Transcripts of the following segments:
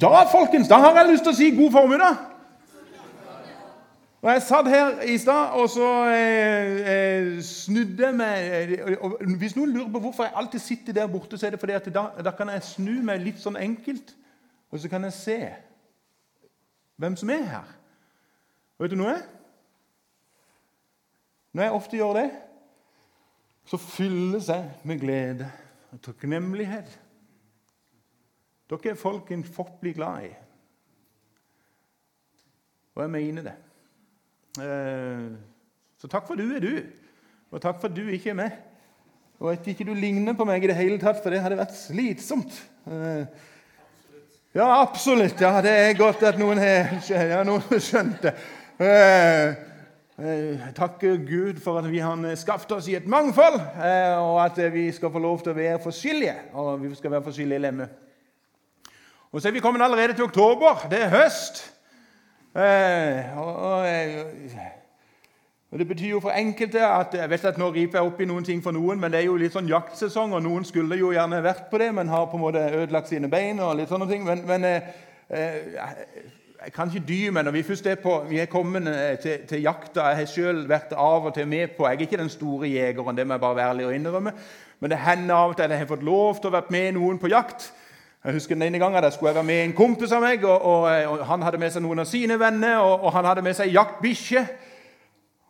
Da folkens, da har jeg lyst til å si god formiddag. Og Jeg satt her i stad og så eh, eh, snudde jeg meg eh, og Hvis noen lurer på hvorfor jeg alltid sitter der borte, så er det fordi at da, da kan jeg snu meg litt sånn enkelt, og så kan jeg se hvem som er her. Og vet du noe? Når jeg ofte gjør det, så fylles jeg med glede og takknemlighet. Dere er folk en fått bli glad i. Og jeg mener det. Eh, så takk for du er du, og takk for at du ikke er med. Og at ikke du ligner på meg i det hele tatt, for det hadde vært slitsomt. Eh, ja, absolutt. Ja, det er godt at noen har ja, skjønt det. Takk Gud for at vi har skapt oss i et mangfold, og at vi skal få lov til å være forskjellige. Og vi skal være forskjellige lemmer. Og så er vi kommet allerede til oktober. Det er høst. Eh, og, og, Det betyr jo for enkelte at jeg vet at nå riper jeg opp i noen ting for noen, men det er jo litt sånn jaktsesong, og noen skulle jo gjerne vært på det, men har på en måte ødelagt sine bein. og litt sånne ting, Men, men eh, eh jeg kan ikke dy meg når vi først er på, vi er kommet eh, til, til jakta. Jeg har selv vært av og til med på Jeg er ikke den store jegeren, det må jeg bare være ærlig og innrømme. Men det hender av og til at jeg har fått lov til å være med noen på jakt. Jeg husker den ene gangen der skulle jeg være med en kompis av meg. og, og, og Han hadde med seg noen av sine venner, og, og han hadde med seg jaktbikkje.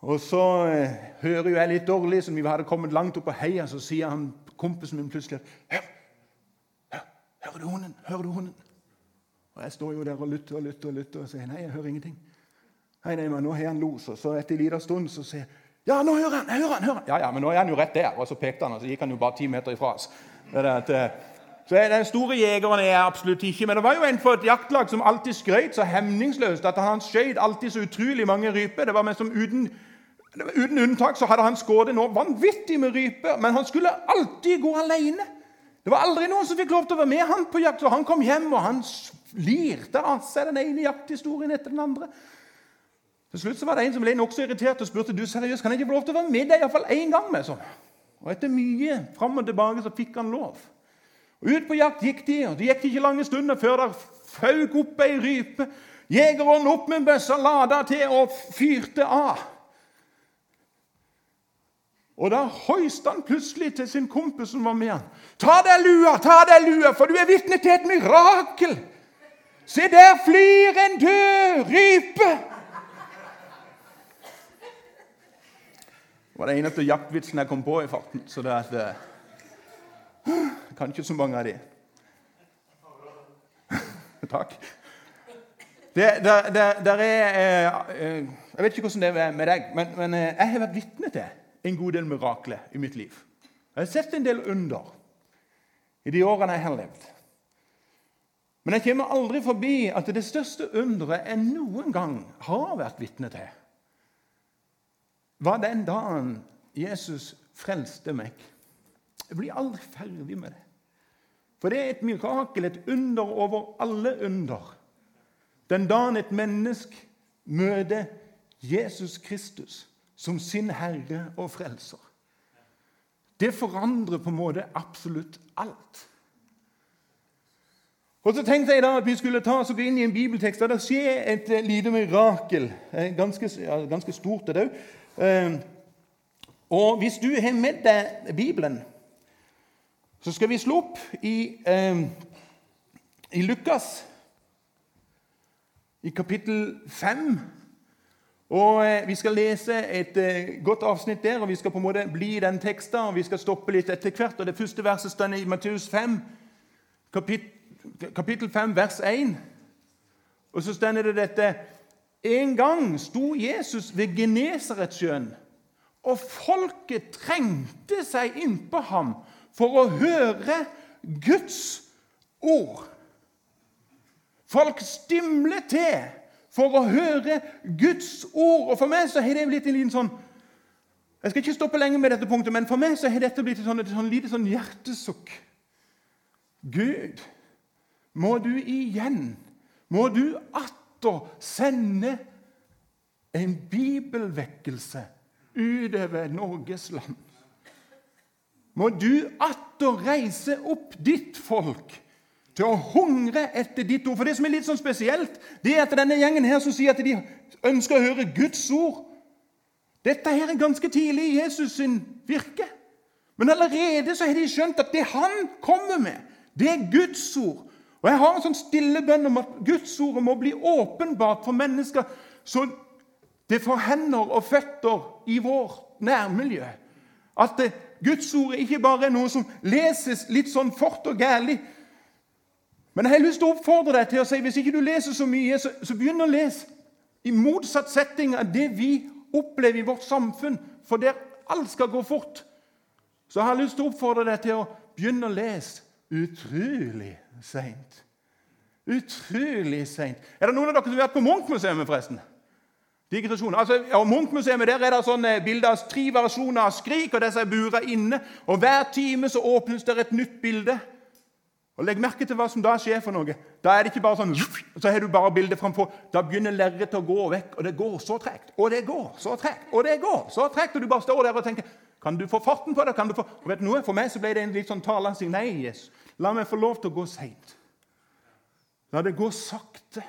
Og så eh, hører jo jeg litt dårlig, som vi hadde kommet langt opp på heia, så sier han kompisen min plutselig hør, hør, hører du hunden? Hører du hunden? Og Jeg står jo der og lytter og lytter og lytter og sier nei, jeg hører ingenting. Nei, nei, men Nå har han los, og så etter en liten stund så sier jeg ja, nå hører han! jeg hører han, hører han. Ja, ja, men nå er han jo rett der. Og så pekte han, og så gikk han jo bare ti meter ifra oss. Det er at, eh, så Den store jegeren er jeg absolutt ikke. Men det var jo en for et jaktlag som alltid skrøt så hemningsløst at han skjøt alltid så utrolig mange ryper. Det var med som uten, uten unntak så hadde han skåret nå vanvittig med ryper, men han skulle alltid gå alene. Det var aldri noen som fikk lov til å være med han på jakt. Så han kom hjem, og han lirte av seg den ene jakthistorien etter den andre. Til slutt så var det en som ble nokså irritert og spurte du seriøst, kan jeg ikke få lov til å være med deg iallfall én gang. med sånn. Og Etter mye fram og tilbake så fikk han lov. Og Ut på jakt gikk de, og det gikk ikke lange stunder før det fauk opp ei rype. Jegeren opp med bøssa, lada til og fyrte av. Og Da hoiste han plutselig til sin kompis som var med han. 'Ta deg lua, ta deg lua, for du er vitne til et mirakel!' 'Se, der flyr en død rype!' Det var det eneste jaktvitsen jeg kom på i farten. så det er at... Eh, kan ikke så mange av de. Takk. Det, der, der, der er, eh, jeg vet ikke hvordan det er med deg, men, men eh, jeg har vært vitne til en god del mirakler i mitt liv. Jeg har sett en del under i de årene jeg har levd. Men jeg kommer aldri forbi at det største underet jeg noen gang har vært vitne til, var den dagen Jesus frelste meg. Jeg blir aldri ferdig med det. For det er et mirakel, et under over alle under. Den dagen et menneske møter Jesus Kristus som sin Herre og Frelser. Det forandrer på en måte absolutt alt. Og så tenkte jeg da at vi skulle ta oss inn i en bibeltekst der det skjer et lite mirakel. Eh, ganske, ganske stort, det òg. Eh, og hvis du har med deg Bibelen så skal vi slå opp i, eh, i Lukas, i kapittel 5. Og eh, Vi skal lese et eh, godt avsnitt der, og vi skal på en måte bli i den teksten. og Vi skal stoppe litt etter hvert. og Det første verset står i Matteus 5, kapittel, kapittel 5, vers 1. Og så står det dette En gang sto Jesus ved Genesaretsjøen, og folket trengte seg innpå ham for å høre Guds ord. Folk stimler til for å høre Guds ord. Og For meg så har det blitt en liten sånn Jeg skal ikke stoppe lenge med dette punktet, men for meg så har dette blitt et, sånn, et sånn lite sånn hjertesukk. Gud, må du igjen, må du atter sende en bibelvekkelse utover Norges land må du atter reise opp ditt folk til å hungre etter ditt ord. For det som er litt sånn spesielt, det er at denne gjengen her som sier at de ønsker å høre Guds ord Dette her er ganske tidlig i Jesus sin virke. Men allerede så har de skjønt at det han kommer med, det er Guds ord. Og Jeg har en sånn stille bønn om at Guds ord må bli åpenbart for mennesker, så det får hender og føtter i vår nærmiljø. At det, Guds ord ikke bare er noe som leses litt sånn fort og gærlig. Men jeg har lyst til å oppfordre deg til å si hvis ikke du leser så mye, så, så begynn å lese. I motsatt setting av det vi opplever i vårt samfunn, for der alt skal gå fort, så jeg har lyst til å oppfordre deg til å begynne å lese utrolig seint. Utrolig seint. Er det noen av dere som har vært på Munch-museet, forresten? Digresjon. Altså, og Munch-museet der er det sånne bilder av tre versjoner av Skrik, og disse er inne. og Hver time så åpnes det et nytt bilde. Og Legg merke til hva som da skjer. for noe. Da er det ikke bare sånn, så har du bare bildet framfor. Da begynner lerretet å gå vekk, og det går så tregt. Og det går så tregt, og det går så tregt. Og du bare står der og tenker Kan du få farten på det? Kan du få... Og vet du noe? For meg så ble det en litt sånn talende Nei, Jesus, la meg få lov til å gå seint. La det gå sakte.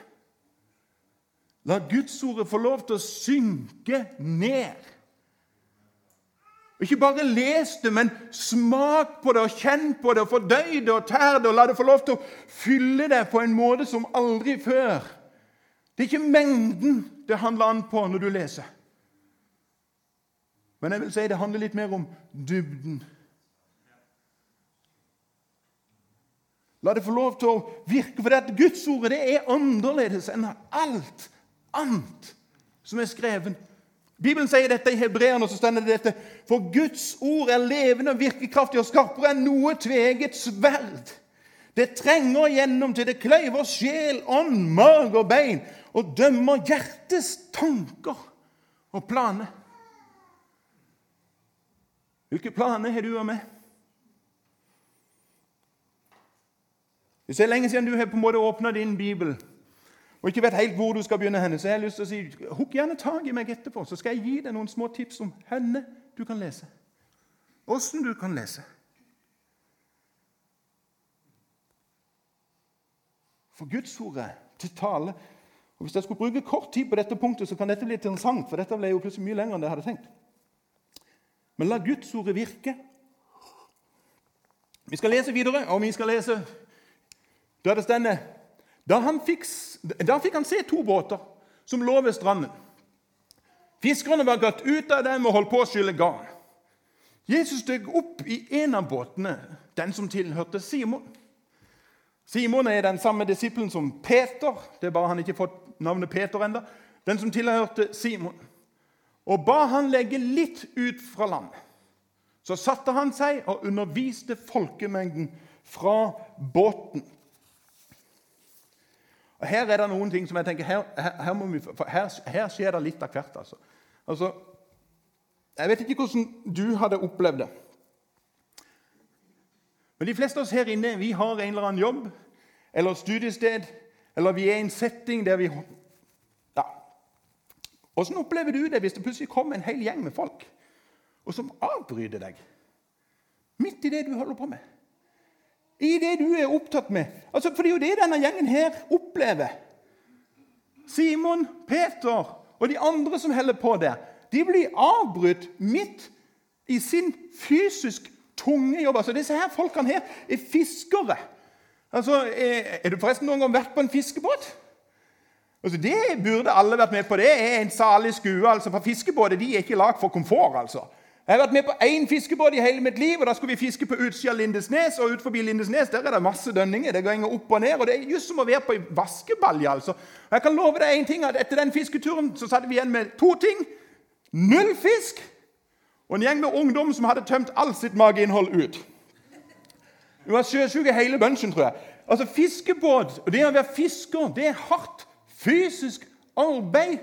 La Gudsordet få lov til å synke ned. Ikke bare les det, men smak på det og kjenn på det og fordøy det og tær det. og La det få lov til å fylle deg på en måte som aldri før. Det er ikke mengden det handler an på når du leser. Men jeg vil si det handler litt mer om dybden. La det få lov til å virke, for det at Gudsordet det er annerledes enn alt annet som er skrevet. Bibelen sier dette i Hebreerne, så stender det dette For Guds ord er levende og virkekraftig og skarpere enn noe tveget sverd. Det trenger gjennom til det kløyver sjel, ånd, mage og bein og dømmer hjertets tanker og planer. Hvilke planer har du og meg? Det er lenge siden du har på en måte åpna din bibel og ikke vet helt hvor du skal begynne, henne, så jeg har lyst til å si hukk gjerne tak i meg etterpå, så skal jeg gi deg noen små tips om henne du kan lese. Åssen du kan lese. For Guds ord er til tale. Og Hvis jeg skulle bruke kort tid på dette punktet, så kan dette bli interessant, for dette ble jo plutselig mye lenger enn jeg hadde tenkt. Men la Guds ord virke. Vi skal lese videre, og vi skal lese der det stender da, fikk, da fikk han se to båter som lå ved stranden. Fiskerne var gått ut av dem og holdt på å skylle garn. Jesus steg opp i en av båtene, den som tilhørte Simon. Simon er den samme disippelen som Peter. Det er bare han ikke fått navnet Peter enda. Den som tilhørte Simon. Og ba han legge litt ut fra land. Så satte han seg og underviste folkemengden fra båten. Og Her er det noen ting som jeg tenker, her, her, vi, her, her skjer det litt av hvert. Altså. altså. Jeg vet ikke hvordan du hadde opplevd det. Men de fleste av oss her inne vi har en eller annen jobb eller studiested, eller vi er i en setting der vi ja. Hvordan opplever du det hvis det plutselig kommer en hel gjeng med folk og som avbryter deg midt i det du holder på med? I det du er opptatt med. Altså, for det er jo det denne gjengen her opplever. Simon, Peter og de andre som holder på der, de blir avbrutt midt i sin fysisk tunge jobb. Altså, Disse her folkene her er fiskere. Altså, er, er du forresten noen gang vært på en fiskebåt? Altså, Det burde alle vært med på. Det er en salig skue. altså, For fiskebåter de er ikke lagd for komfort. altså. Jeg har vært med på én fiskebåt i hele mitt liv. og Da skulle vi fiske på utsida av Lindesnes. og ut forbi Lindesnes der er det masse dønninger. Det går opp og ned, og Det er just som å være på ei vaskebalje. altså. Jeg kan love deg en ting, at Etter den fisketuren så satt vi igjen med to ting. Null fisk og en gjeng med ungdom som hadde tømt alt sitt mageinnhold ut. Vi var sjøsjuke hele bunchen, tror jeg. Altså, Fiskebåt og det å være fisker det er hardt fysisk arbeid.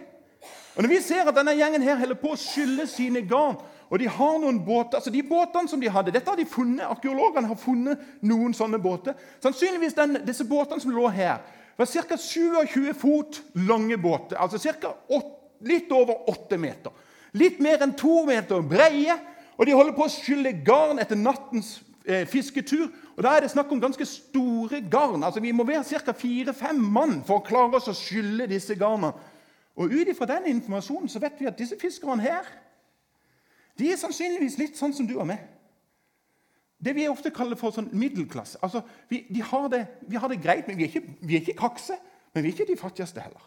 Og Når vi ser at denne gjengen her holder på å skylle sine garn og de har noen båter, altså de båtene som de hadde, dette har de funnet, Arkeologene har funnet noen sånne båter. Sannsynligvis den, disse båtene som lå her, var ca. 27 fot lange båter. Altså cirka 8, litt over 8 meter. Litt mer enn 2 meter breie. Og de holder på å skylle garn etter nattens eh, fisketur. Og Da er det snakk om ganske store garn. Altså Vi må være ca. fire-fem mann for å klare oss å skylle disse garnene. Og Ut ifra den informasjonen så vet vi at disse fiskerne her de er sannsynligvis litt sånn som du og meg. Det vi ofte kaller for sånn middelklasse. Altså, vi, de har det, vi har det greit, men vi er, ikke, vi er ikke kakse. Men vi er ikke de fattigste heller.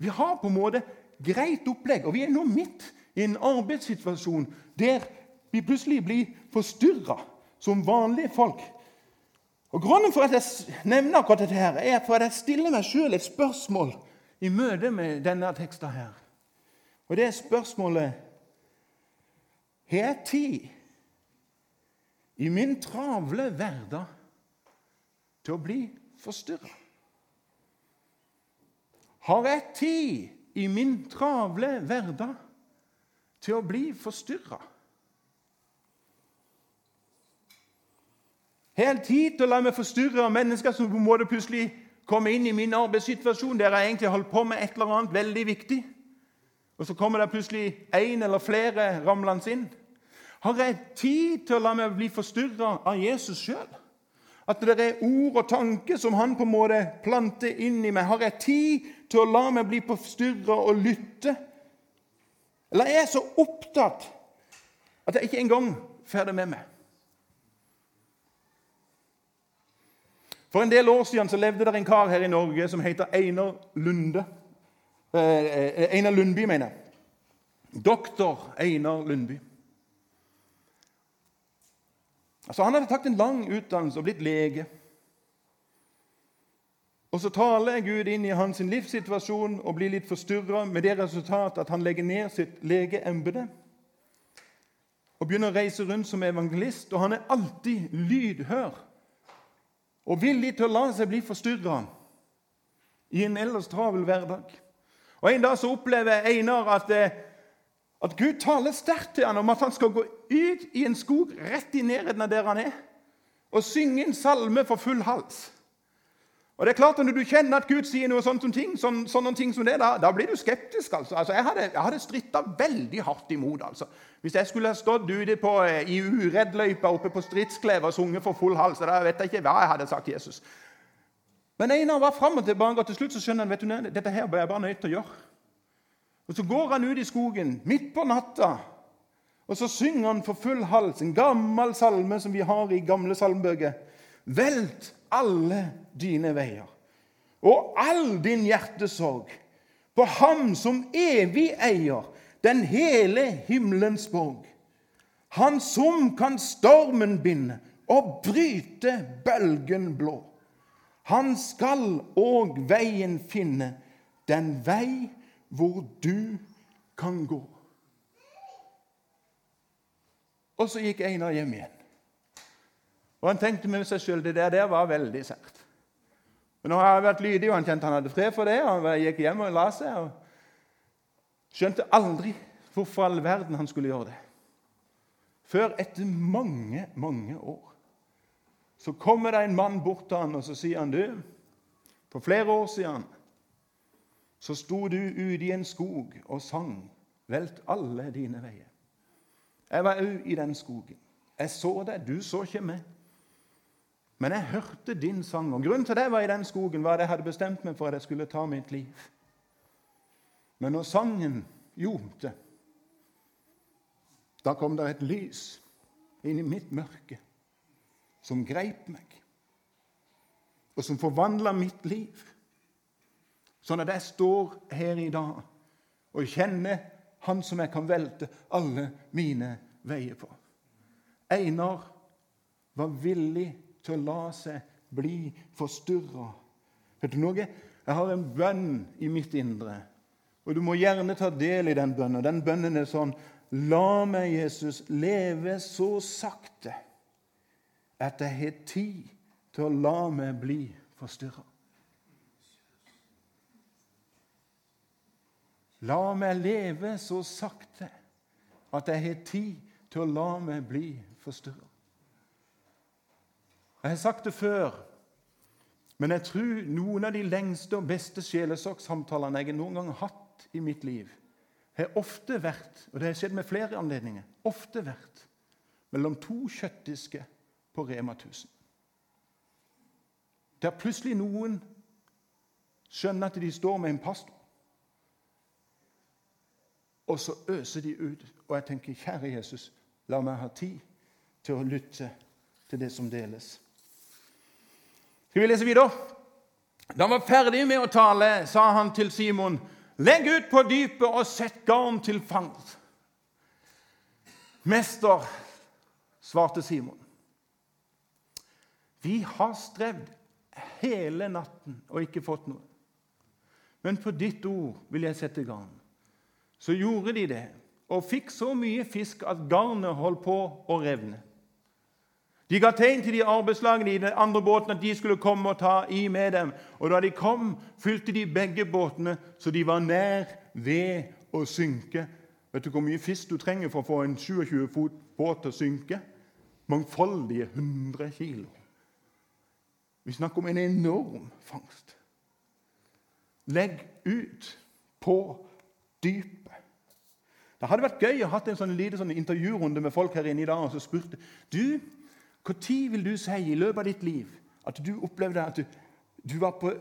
Vi har på en måte greit opplegg, og vi er nå midt i en arbeidssituasjon der vi plutselig blir forstyrra som vanlige folk. Og Grunnen for at jeg nevner akkurat dette, her, er for at jeg stiller meg sjøl et spørsmål i møte med denne teksten her. Og det er spørsmålet Har jeg tid i min travle hverdag til å bli forstyrra? Har jeg tid i min travle hverdag til å bli forstyrra? Helt tid til å la meg forstyrre av mennesker som på en måte plutselig kommer inn i min arbeidssituasjon der jeg egentlig holder på med et eller annet veldig viktig. Og så kommer det plutselig én eller flere ramlende inn. Har jeg tid til å la meg bli forstyrra av Jesus sjøl? At det er ord og tanker som han på en måte planter inn i meg. Har jeg tid til å la meg bli forstyrra og lytte? Eller er jeg så opptatt at jeg ikke engang får det med meg? For en del år siden så levde det en kar her i Norge som heter Einar Lunde. Eh, eh, Einar Lundby, mener jeg. Doktor Einar Lundby. Altså, han hadde tatt en lang utdannelse og blitt lege. Og Så taler Gud inn i hans livssituasjon og blir litt forstyrra med det resultat at han legger ned sitt legeembete og begynner å reise rundt som evangelist. Og han er alltid lydhør og villig til å la seg bli forstyrra i en ellers travel hverdag. Og En dag så opplever Einar at, eh, at Gud taler sterkt til ham om at han skal gå ut i en skog rett i nærheten av der han er, og synge en salme for full hals. Og det er klart at Når du kjenner at Gud sier noe sånt som ting, sånn, sånne ting som det, da, da, blir du skeptisk. altså. altså jeg hadde, jeg hadde stritta veldig hardt imot. altså. Hvis jeg skulle ha stått ute på, eh, i ureddløypa oppe på Stridsklev og sunget for full hals, da vet jeg ikke hva jeg hadde sagt til Jesus. Men Einar var fram og tilbake, og til slutt så skjønner han vet du, dette her er jeg bare nødt til å gjøre. Og Så går han ut i skogen midt på natta, og så synger han for full hals en gammel salme som vi har i gamle salmebøker. Velt alle dine veier og all din hjertesorg på Ham som evig eier den hele himmelens borg. Han som kan stormen binde og bryte bølgen blå. Han skal òg veien finne, den vei hvor du kan gå. Og så gikk Einar hjem igjen. Og han tenkte med seg sjøl det der, der var veldig sært. Men nå har jeg vært lydig, og han kjente han hadde fred for det. og Han gikk hjem og la seg. og Skjønte aldri hvorfor all verden han skulle gjøre det. Før etter mange, mange år så kommer det en mann bort til han og så sier han, du, For flere år siden så sto du ute i en skog og sang 'Velt alle dine veier'. Jeg var òg i den skogen. Jeg så deg, du så ikke meg. Men jeg hørte din sang. og Grunnen til at jeg var i den skogen, var at jeg hadde bestemt meg for at jeg skulle ta mitt liv. Men når sangen ljomte, da kom det et lys inn i mitt mørke som greip meg, og som forvandla mitt liv. Sånn at jeg står her i dag og kjenner Han som jeg kan velte alle mine veier på. Einar var villig til å la seg bli forstyrra. Vet du noe? Jeg har en bønn i mitt indre, og du må gjerne ta del i den bønnen. Den bønnen er sånn La meg, Jesus, leve så sakte at jeg har tid til å la meg bli forstyrra. La meg leve så sakte at jeg har tid til å la meg bli forstyrra. Jeg har sagt det før, men jeg tror noen av de lengste og beste sjelesorgsamtalene jeg noen gang har hatt i mitt liv, har ofte vært og det har skjedd med flere anledninger, ofte vært mellom to kjøttdisker på Rema 1000. der plutselig noen skjønner at de står med en pastor. Og så øser de ut. Og jeg tenker, kjære Jesus, la meg ha tid til å lytte til det som deles. Skal vi lese videre? Da han var ferdig med å tale, sa han til Simon, legg ut på dypet og sett garn til fangst. Mester, svarte Simon, vi har strevd hele natten og ikke fått noe. Men på ditt ord vil jeg sette garn. Så gjorde de det, og fikk så mye fisk at garnet holdt på å revne. De ga tegn til de arbeidslagene i den andre båten at de skulle komme og ta i med dem. Og da de kom, fylte de begge båtene så de var nær ved å synke. Vet du hvor mye fisk du trenger for å få en 27 fot båt til å synke? Mangfoldige 100 kilo. Vi snakker om en enorm fangst. Legg ut på dypet. Det hadde vært gøy å ha en sånn lite sånn intervjurunde med folk her inne i dag og så spurte du, når vil du si i løpet av ditt liv at du opplevde at du, du var på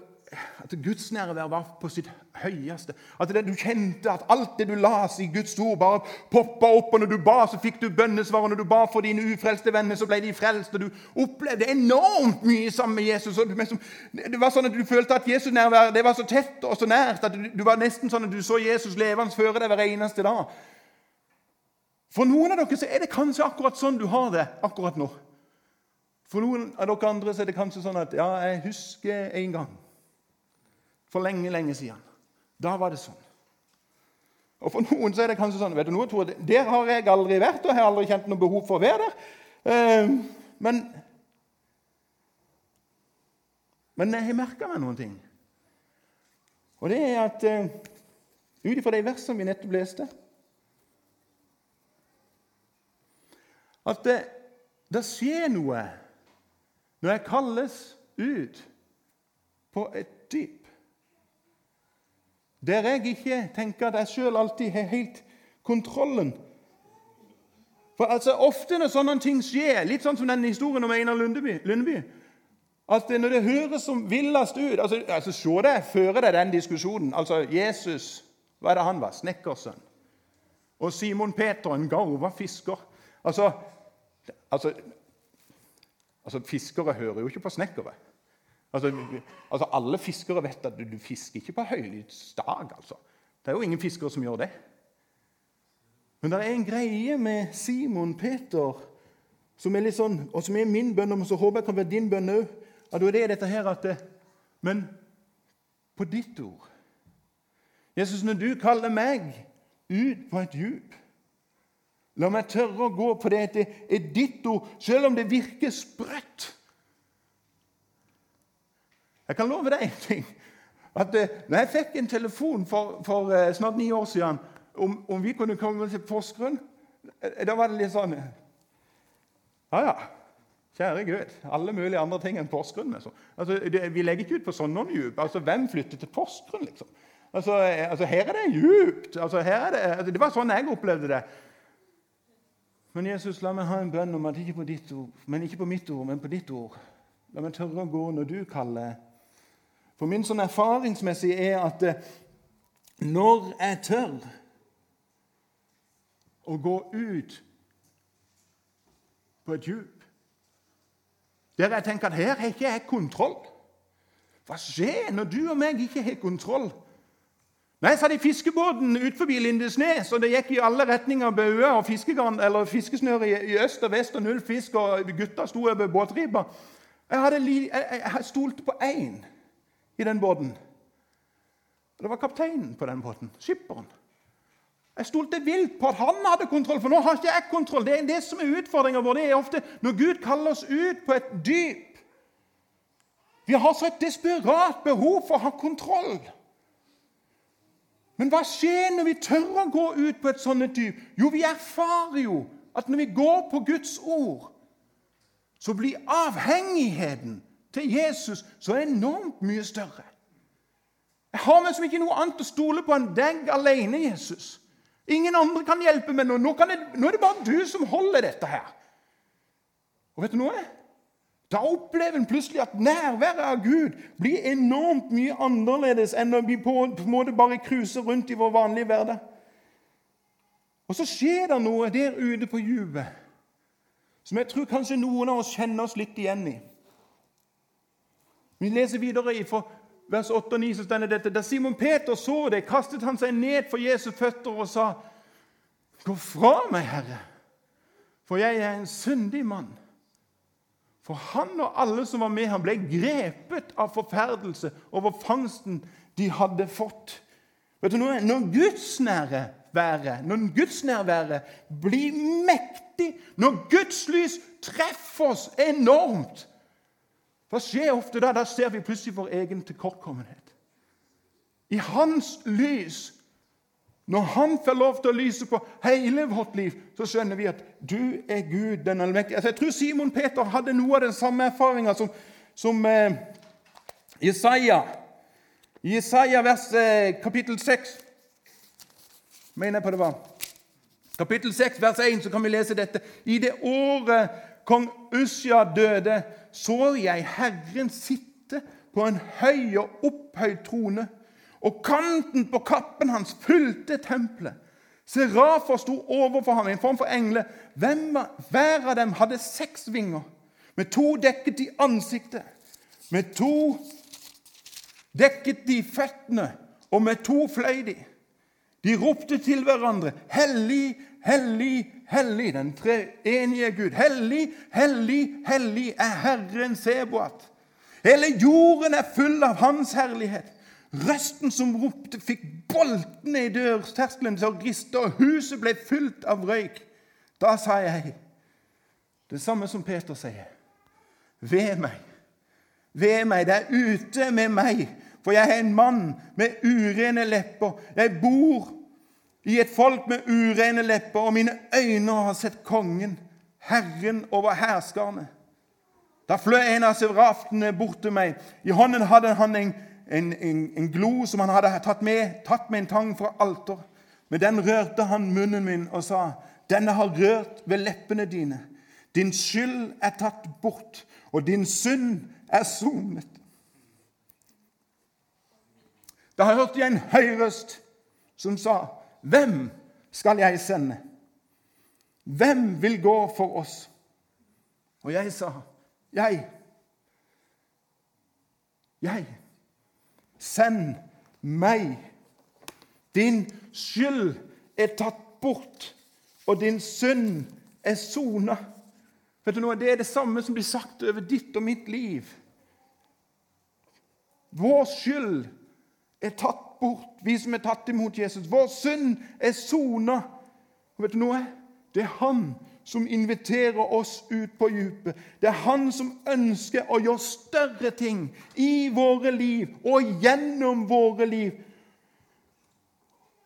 at Guds nærvær var på sitt høyeste. At det, du kjente at alt det du las i Guds ord, bare poppa opp. Og når du ba, så fikk du bønnesvar. Og når du ba for dine ufrelste venner, så ble de frelst. Og du opplevde enormt mye sammen med Jesus. det var sånn at Du følte at Jesus nærvær det var så tett og så nært at du, var nesten sånn at du så Jesus levende føre deg hver eneste dag. For noen av dere så er det kanskje akkurat sånn du har det akkurat nå. For noen av dere andre så er det kanskje sånn at ja, jeg husker en gang. For lenge, lenge siden. Da var det sånn. Og For noen så er det kanskje sånn vet du noe, Tore, Der har jeg aldri vært, og jeg har aldri kjent noe behov for å være der. Eh, men, men jeg har merka meg noen ting. Og det er at eh, ut ifra de versene vi nettopp leste At det, det skjer noe når jeg kalles ut på et dyp der jeg ikke tenker at jeg sjøl alltid har helt kontrollen For altså, Ofte når sånne ting skjer, litt sånn som den historien om Einar Lundeby, Lundeby at Når det høres som villest ut altså, altså Se deg føre deg den diskusjonen. altså Jesus, hva er det han var? Snekkersønn. Og Simon Peter, en garva fisker. Altså, altså Altså, Fiskere hører jo ikke på snekkere. Altså, altså, Alle fiskere vet at du, du fisker ikke på høylydsdag. Altså. Det er jo ingen fiskere som gjør det. Men det er en greie med Simon Peter som er litt sånn, og som er min bønn, og så håper jeg kan være din bønn òg. At det er dette her at det, Men på ditt ord Jesus, når du kaller meg ut på et djup La meg tørre å gå på det det er ditt ord, selv om det virker sprøtt. Jeg kan love deg en ting. At uh, når jeg fikk en telefon for, for uh, snart ni år siden om, om, vi kunne komme til Porsgrunn, uh, da var det litt sånn Ja, ja. Kjære Gud. Alle mulige andre ting enn Porsgrunn. Liksom. Altså, det, vi legger ikke ut på sånne djup. Altså, hvem flytter til Porsgrunn, liksom? Altså, altså, her er det djupt. Altså, er det, altså, det var sånn jeg opplevde det. Men Jesus, la meg ha en bønn om at ikke på ditt ord, men ikke på mitt ord, men på ditt ord. La meg tørre å gå når du kaller. For min sånn erfaringsmessig er at eh, når jeg tør å gå ut på et djup der jeg tenker at her har ikke jeg kontroll Hva skjer når du og meg ikke har kontroll? Nei, jeg satt i fiskebåten ut forbi Lindesnes, og det gikk i alle retninger bauger og fiskesnøre i, i, øst og vest, og null fisk, og gutta sto over båtribba. Jeg, hadde, jeg, jeg stolte på én i den båten. Og Det var kapteinen på den båten. Skipperen. Jeg stolte vilt på at han hadde kontroll, for nå har ikke jeg kontroll. Det er det som er utfordringa vår. Det er ofte når Gud kaller oss ut på et dyp. Vi har så et desperat behov for å ha kontroll. Men hva skjer når vi tør å gå ut på et sånt dyp? Jo, vi erfarer jo at når vi går på Guds ord, så blir avhengigheten til Jesus så enormt mye større. Jeg har liksom ikke noe annet å stole på enn deg alene, Jesus. Ingen andre kan hjelpe meg nå. Nå, jeg, nå, er det bare du som holder dette her. Og vet du noe? Da opplever en plutselig at nærværet av Gud blir enormt mye annerledes enn når vi på en måte bare cruiser rundt i vår vanlige hverdag. Og så skjer det noe der ute på dypet som jeg tror kanskje noen av oss kjenner oss litt igjen i. Vi leser videre fra vers 8 og 9, så stender dette. Da Simon Peter så det, kastet han seg ned for Jesu føtter og sa, 'Gå fra meg, Herre, for jeg er en syndig mann.' For han og alle som var med ham, ble grepet av forferdelse over fangsten de hadde fått. Vet du noe? Når gudsnærværet, når gudsnærværet blir mektig, når Guds lys treffer oss enormt Hva skjer ofte da? Da ser vi plutselig vår egen tilkortkommenhet. I hans lys når Han får lov til å lyse på hele vårt liv, så skjønner vi at du er Gud den allmektige. Altså, jeg tror Simon Peter hadde noe av den samme erfaringa som, som eh, Jesaja. I Jesaja vers, eh, kapittel 6 mener jeg på det var. Kapittel 6, vers 1, så kan vi lese dette. I det året kong Usja døde, så jeg Herren sitte på en høy og opphøyd trone og kanten på kappen hans fylte tempelet. Serafer sto overfor ham i en form for engler. Hver av dem hadde seks vinger. Med to dekket de ansiktet, med to dekket de føttene, og med to fløy de. De ropte til hverandre, 'Hellig, hellig, hellig', den treenige Gud. 'Hellig, hellig, hellig er Herren Seboat'. Hele jorden er full av Hans herlighet. Røsten som ropte, fikk boltene i dørterskelen til å riste, og huset ble fylt av røyk. Da sa jeg det samme som Peter sier. Ved meg, ved meg, det er ute med meg, for jeg er en mann med urene lepper. Jeg bor i et folk med urene lepper, og mine øyne har sett kongen, Herren over herskerne.» Da fløy en av seraftene bort til meg. I hånden hadde han en en, en, en, glo som han hadde tatt med, tatt med en tang fra alter. Med den rørte han munnen min og sa, 'Denne har rørt ved leppene dine.' 'Din skyld er tatt bort, og din synd er sonet.' Da hørte jeg en høy røst som sa, 'Hvem skal jeg sende?' Hvem vil gå for oss? Og jeg sa, 'Jeg.' Jeg. Send meg. Din skyld er tatt bort, og din synd er sona. Vet du noe? Det er det samme som blir sagt over ditt og mitt liv. Vår skyld er tatt bort, vi som er tatt imot Jesus. Vår synd er sona. Vet du noe? Det er Han som inviterer oss ut på dypet. Det er han som ønsker å gjøre større ting i våre liv og gjennom våre liv.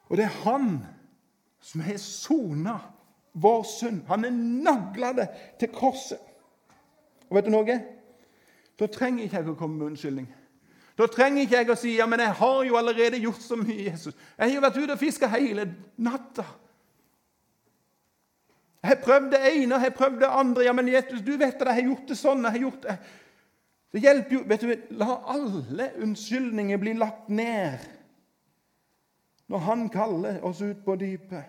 Og det er han som har sona vår synd. Han er nagla det til korset. Og vet du noe? Da trenger ikke jeg å komme med unnskyldning. Da trenger ikke jeg å si ja, men jeg har jo allerede gjort så mye. Jesus. Jeg har jo vært ute og fiska hele natta. Jeg har prøvd det ene, jeg har prøvd det andre. Ja, men Jesus, du vet at jeg har gjort det sånn. jeg har gjort Det Det hjelper jo vet du, La alle unnskyldninger bli lagt ned når Han kaller oss ut på dypet.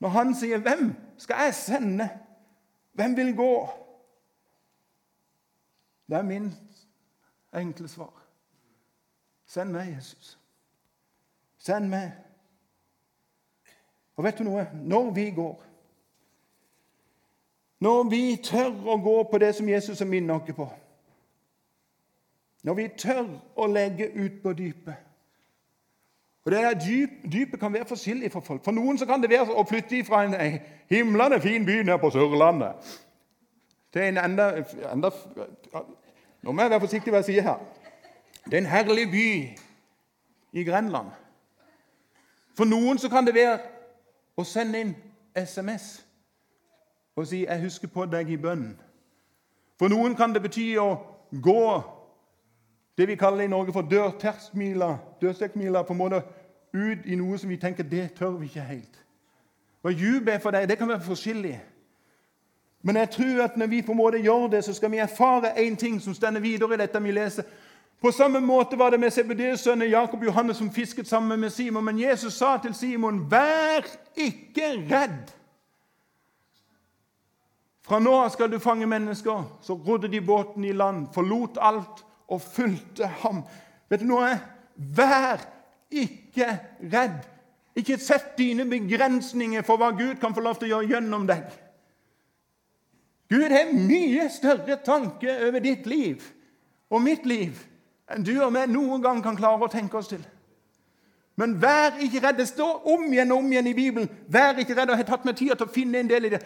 Når Han sier 'Hvem skal jeg sende?' Hvem vil gå? Det er min enkle svar. Send meg, Jesus. Send meg. Og vet du noe? Når vi går når vi tør å gå på det som Jesus har minnet oss på. Når vi tør å legge ut på dypet. Og det er dyp, Dypet kan være forskjellig for folk. For noen så kan det være å flytte fra en himlende fin by nede på Sørlandet til en enda, enda Nå må jeg være forsiktig med hva jeg sier her. Det er en herlig by i Grenland. For noen så kan det være å sende inn SMS og si 'Jeg husker på deg i bønn'. For noen kan det bety å gå det vi kaller i Norge for dørterskmila, dørstekkmila, på en måte ut i noe som vi tenker det tør vi ikke helt. Hva dyp er for deg, det kan være forskjellig. Men jeg tror at når vi på en måte gjør det, så skal vi erfare én ting som stender videre i dette vi leser. På samme måte var det med Sebedeus sønner Jakob og Johannes som fisket sammen med Simon. Men Jesus sa til Simon, 'Vær ikke redd.' Fra nå av skal du fange mennesker. Så rodde de båten i land, forlot alt og fulgte ham. Vet du noe? Vær ikke redd. Ikke sett dine begrensninger for hva Gud kan få lov til å gjøre gjennom deg. Gud har mye større tanke over ditt liv og mitt liv enn du og vi noen gang kan klare å tenke oss til. Men vær ikke redd. Det står om igjen og om igjen i Bibelen. Vær ikke redd. og Jeg har tatt meg tid til å finne en del i det.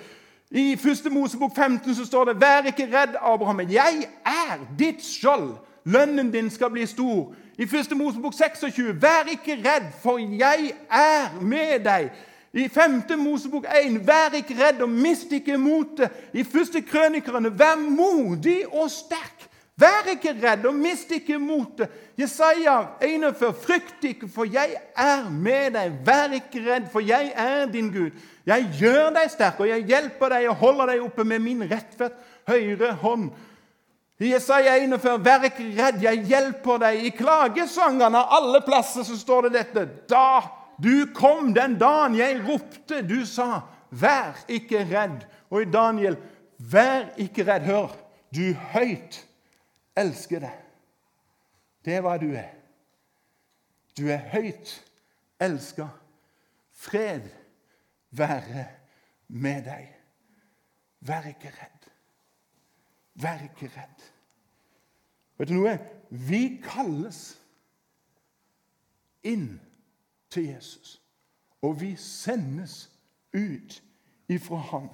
I 1. Mosebok 15 så står det 'Vær ikke redd, Abraham. Jeg er ditt skjold. Lønnen din skal bli stor.' I 1. Mosebok 26.: 'Vær ikke redd, for jeg er med deg.' I 5. Mosebok 1.: 'Vær ikke redd og mist ikke motet.' I 1. Krønikerne: 'Vær modig og sterk'. Vær ikke redd og mist ikke motet. Jesaja 41.: 'Frykt ikke, for jeg er med deg.' Vær ikke redd, for jeg er din Gud. Jeg gjør deg sterk, og jeg hjelper deg og holder deg oppe med min rettferd høyre hånd. I Jesaja 41, vær ikke redd, jeg hjelper deg. I klagesangene av alle plasser så står det dette. Da du kom den dagen jeg ropte, du sa, vær ikke redd. Og i Daniel, vær ikke redd. Hør, du høyt elsker deg. Det er hva du er. Du er høyt elska. Fred være med deg. Vær ikke redd. Vær ikke redd. Vet du noe? Vi kalles inn til Jesus, og vi sendes ut ifra Han.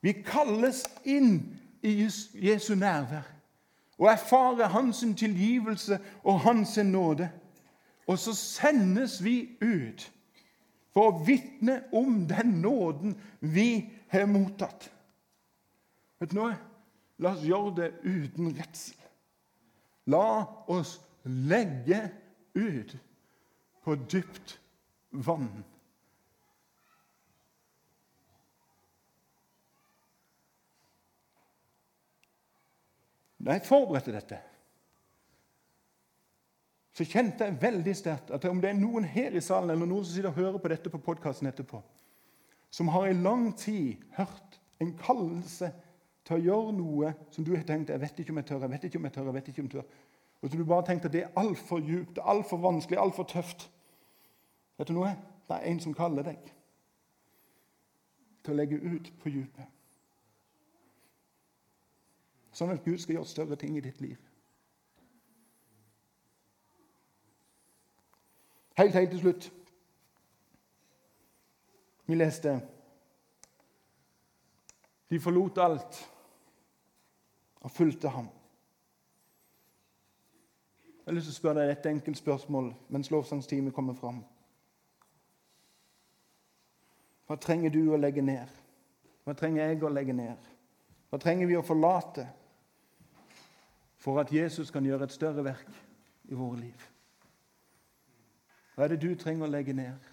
Vi kalles inn i Jesu nærvær og erfare Hans tilgivelse og Hans nåde. Og så sendes vi ut for å vitne om den nåden vi har mottatt. Vet du noe? La oss gjøre det uten redsel. La oss legge ut på dypt vann. Da jeg forberedte dette, så kjente jeg veldig sterkt at om det er noen her i salen eller noen som sitter og hører på dette på podkasten etterpå, som har i lang tid hørt en kallelse til å gjøre noe som du har tenkt jeg vet ikke om jeg tør, jeg vet ikke om jeg tør, jeg vet ikke om jeg tør, og som du bare tenkte at det er altfor djupt, altfor vanskelig, altfor tøft Vet du noe? Det er en som kaller deg til å legge ut på dypet. Sånn at Gud skal gjøre større ting i ditt liv. Helt, helt til slutt. Vi leste De forlot alt og fulgte ham. Jeg har lyst til å spørre deg et enkelt spørsmål mens lovsangstimen kommer fram. Hva trenger du å legge ned? Hva trenger jeg å legge ned? Hva trenger vi å forlate for at Jesus kan gjøre et større verk i våre liv? Hva er det du trenger å legge ned?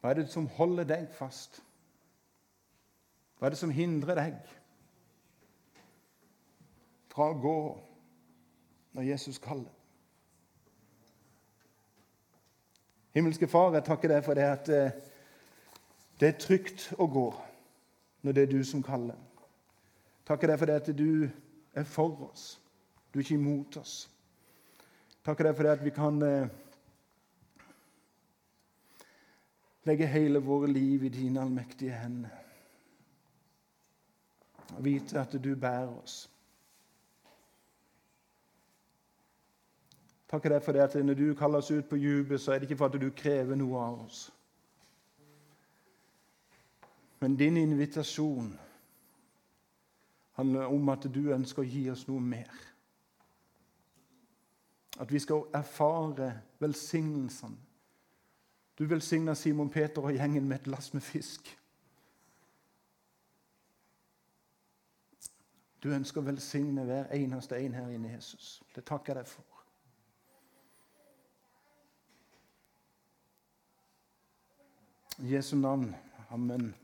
Hva er det som holder deg fast? Hva er det som hindrer deg fra å gå når Jesus kaller? Himmelske Far, jeg takker deg for det at eh, det er trygt å gå når det er du som kaller. Takker deg for det at du er for oss, du er ikke imot oss. Takker deg for det at vi kan eh, legge hele våre liv i dine allmektige hender. Og vite at du bærer oss. Takker deg for det at når du kaller oss ut på dypet, så er det ikke for at du krever noe av oss. Men din invitasjon om at du ønsker å gi oss noe mer. At vi skal erfare velsignelsene. Du velsigna Simon Peter og gjengen med et lass med fisk. Du ønsker å velsigne hver eneste en her inne, Jesus. Det takker jeg deg for. I Jesu navn. Amen.